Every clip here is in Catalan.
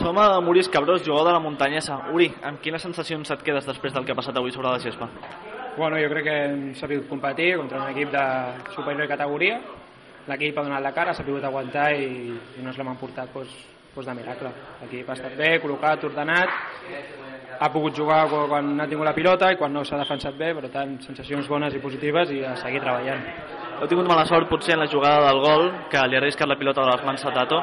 Som a Muris Cabrós, jugador de la muntanyesa. Uri, amb quines sensacions et quedes després del que ha passat avui sobre la gespa? Bueno, jo crec que hem sabut competir contra un equip de superior categoria. L'equip ha donat la cara, s'ha pogut aguantar i, i no ens l'hem emportat doncs, doncs de miracle. L'equip ha estat bé, col·locat, ordenat, ha pogut jugar quan ha tingut la pilota i quan no s'ha defensat bé, per tant, sensacions bones i positives i a seguir treballant. Heu tingut mala sort potser en la jugada del gol, que li ha arriscat la pilota de les mans a Tato.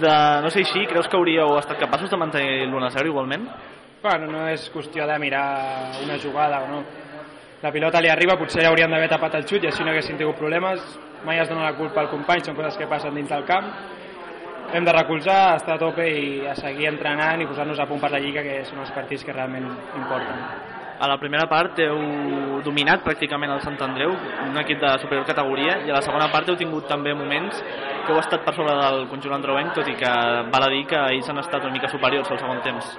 De no ser així, creus que hauríeu estat capaços de mantenir l'1-0 igualment? Bueno, no és qüestió de mirar una jugada o no. La pilota li arriba, potser hauríem d'haver tapat el xut i així no haguessin tingut problemes. Mai es dona la culpa al company, són coses que passen dins del camp. Hem de recolzar, estar a tope i a seguir entrenant i posar-nos a punt per la Lliga, que són els partits que realment importen. A la primera part heu dominat pràcticament el Sant Andreu, un equip de superior categoria, i a la segona part heu tingut també moments que heu estat per sobre del conjunt andreuenc, tot i que val a dir que ells han estat una mica superiors al segon temps.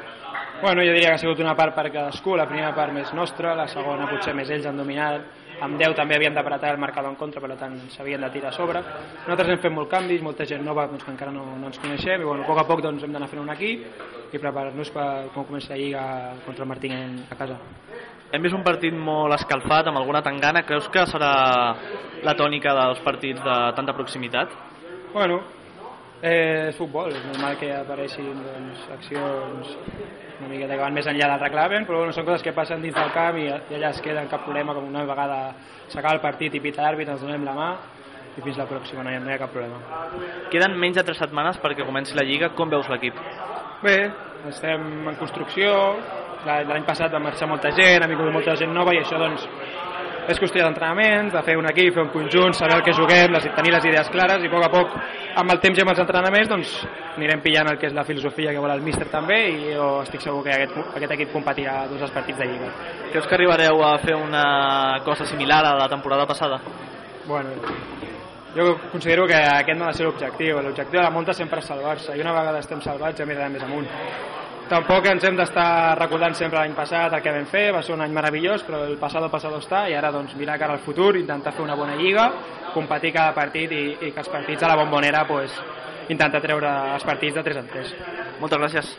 Bueno, jo diria que ha sigut una part per cadascú, la primera part més nostra, la segona potser més ells han dominat, amb 10 també havien d'apretar el marcador en contra, per tant s'havien de tirar a sobre. Nosaltres hem fet molts canvis, molta gent nova doncs, que encara no, no ens coneixem, i bueno, a poc a poc doncs, hem d'anar fent un equip i preparar-nos per com comença la Lliga contra el Martín a casa. Hem vist un partit molt escalfat, amb alguna tangana. Creus que serà la tònica dels partits de tanta proximitat? Bueno, eh, és futbol, és normal que apareixin doncs, accions una miqueta que van més enllà del reclamen, però bueno, són coses que passen dins del camp i, i allà es queden cap problema, com una vegada s'acaba el partit i pita l'àrbit, ens donem la mà i fins la pròxima no hi, ha, no hi ha cap problema. Queden menys de 3 setmanes perquè comenci la Lliga. Com veus l'equip? Bé, estem en construcció, l'any passat va marxar molta gent, ha vingut molta gent nova i això doncs és qüestió d'entrenaments, de fer un equip, fer un conjunt, saber el que juguem, les, tenir les idees clares i a poc a poc, amb el temps i amb els entrenaments, doncs anirem pillant el que és la filosofia que vol el míster també i jo estic segur que aquest, aquest equip competirà tots els partits de Lliga. Creus que arribareu a fer una cosa similar a la temporada passada? Bueno, jo considero que aquest no ha de ser l'objectiu. L'objectiu de la munta sempre és salvar-se i una vegada estem salvats ja mirarem més amunt tampoc ens hem d'estar recordant sempre l'any passat el que vam fer, va ser un any meravellós però el passat passat està i ara doncs mirar cara al futur, intentar fer una bona lliga competir cada partit i, i que els partits a la bombonera pues, intentar treure els partits de 3 en 3 Moltes gràcies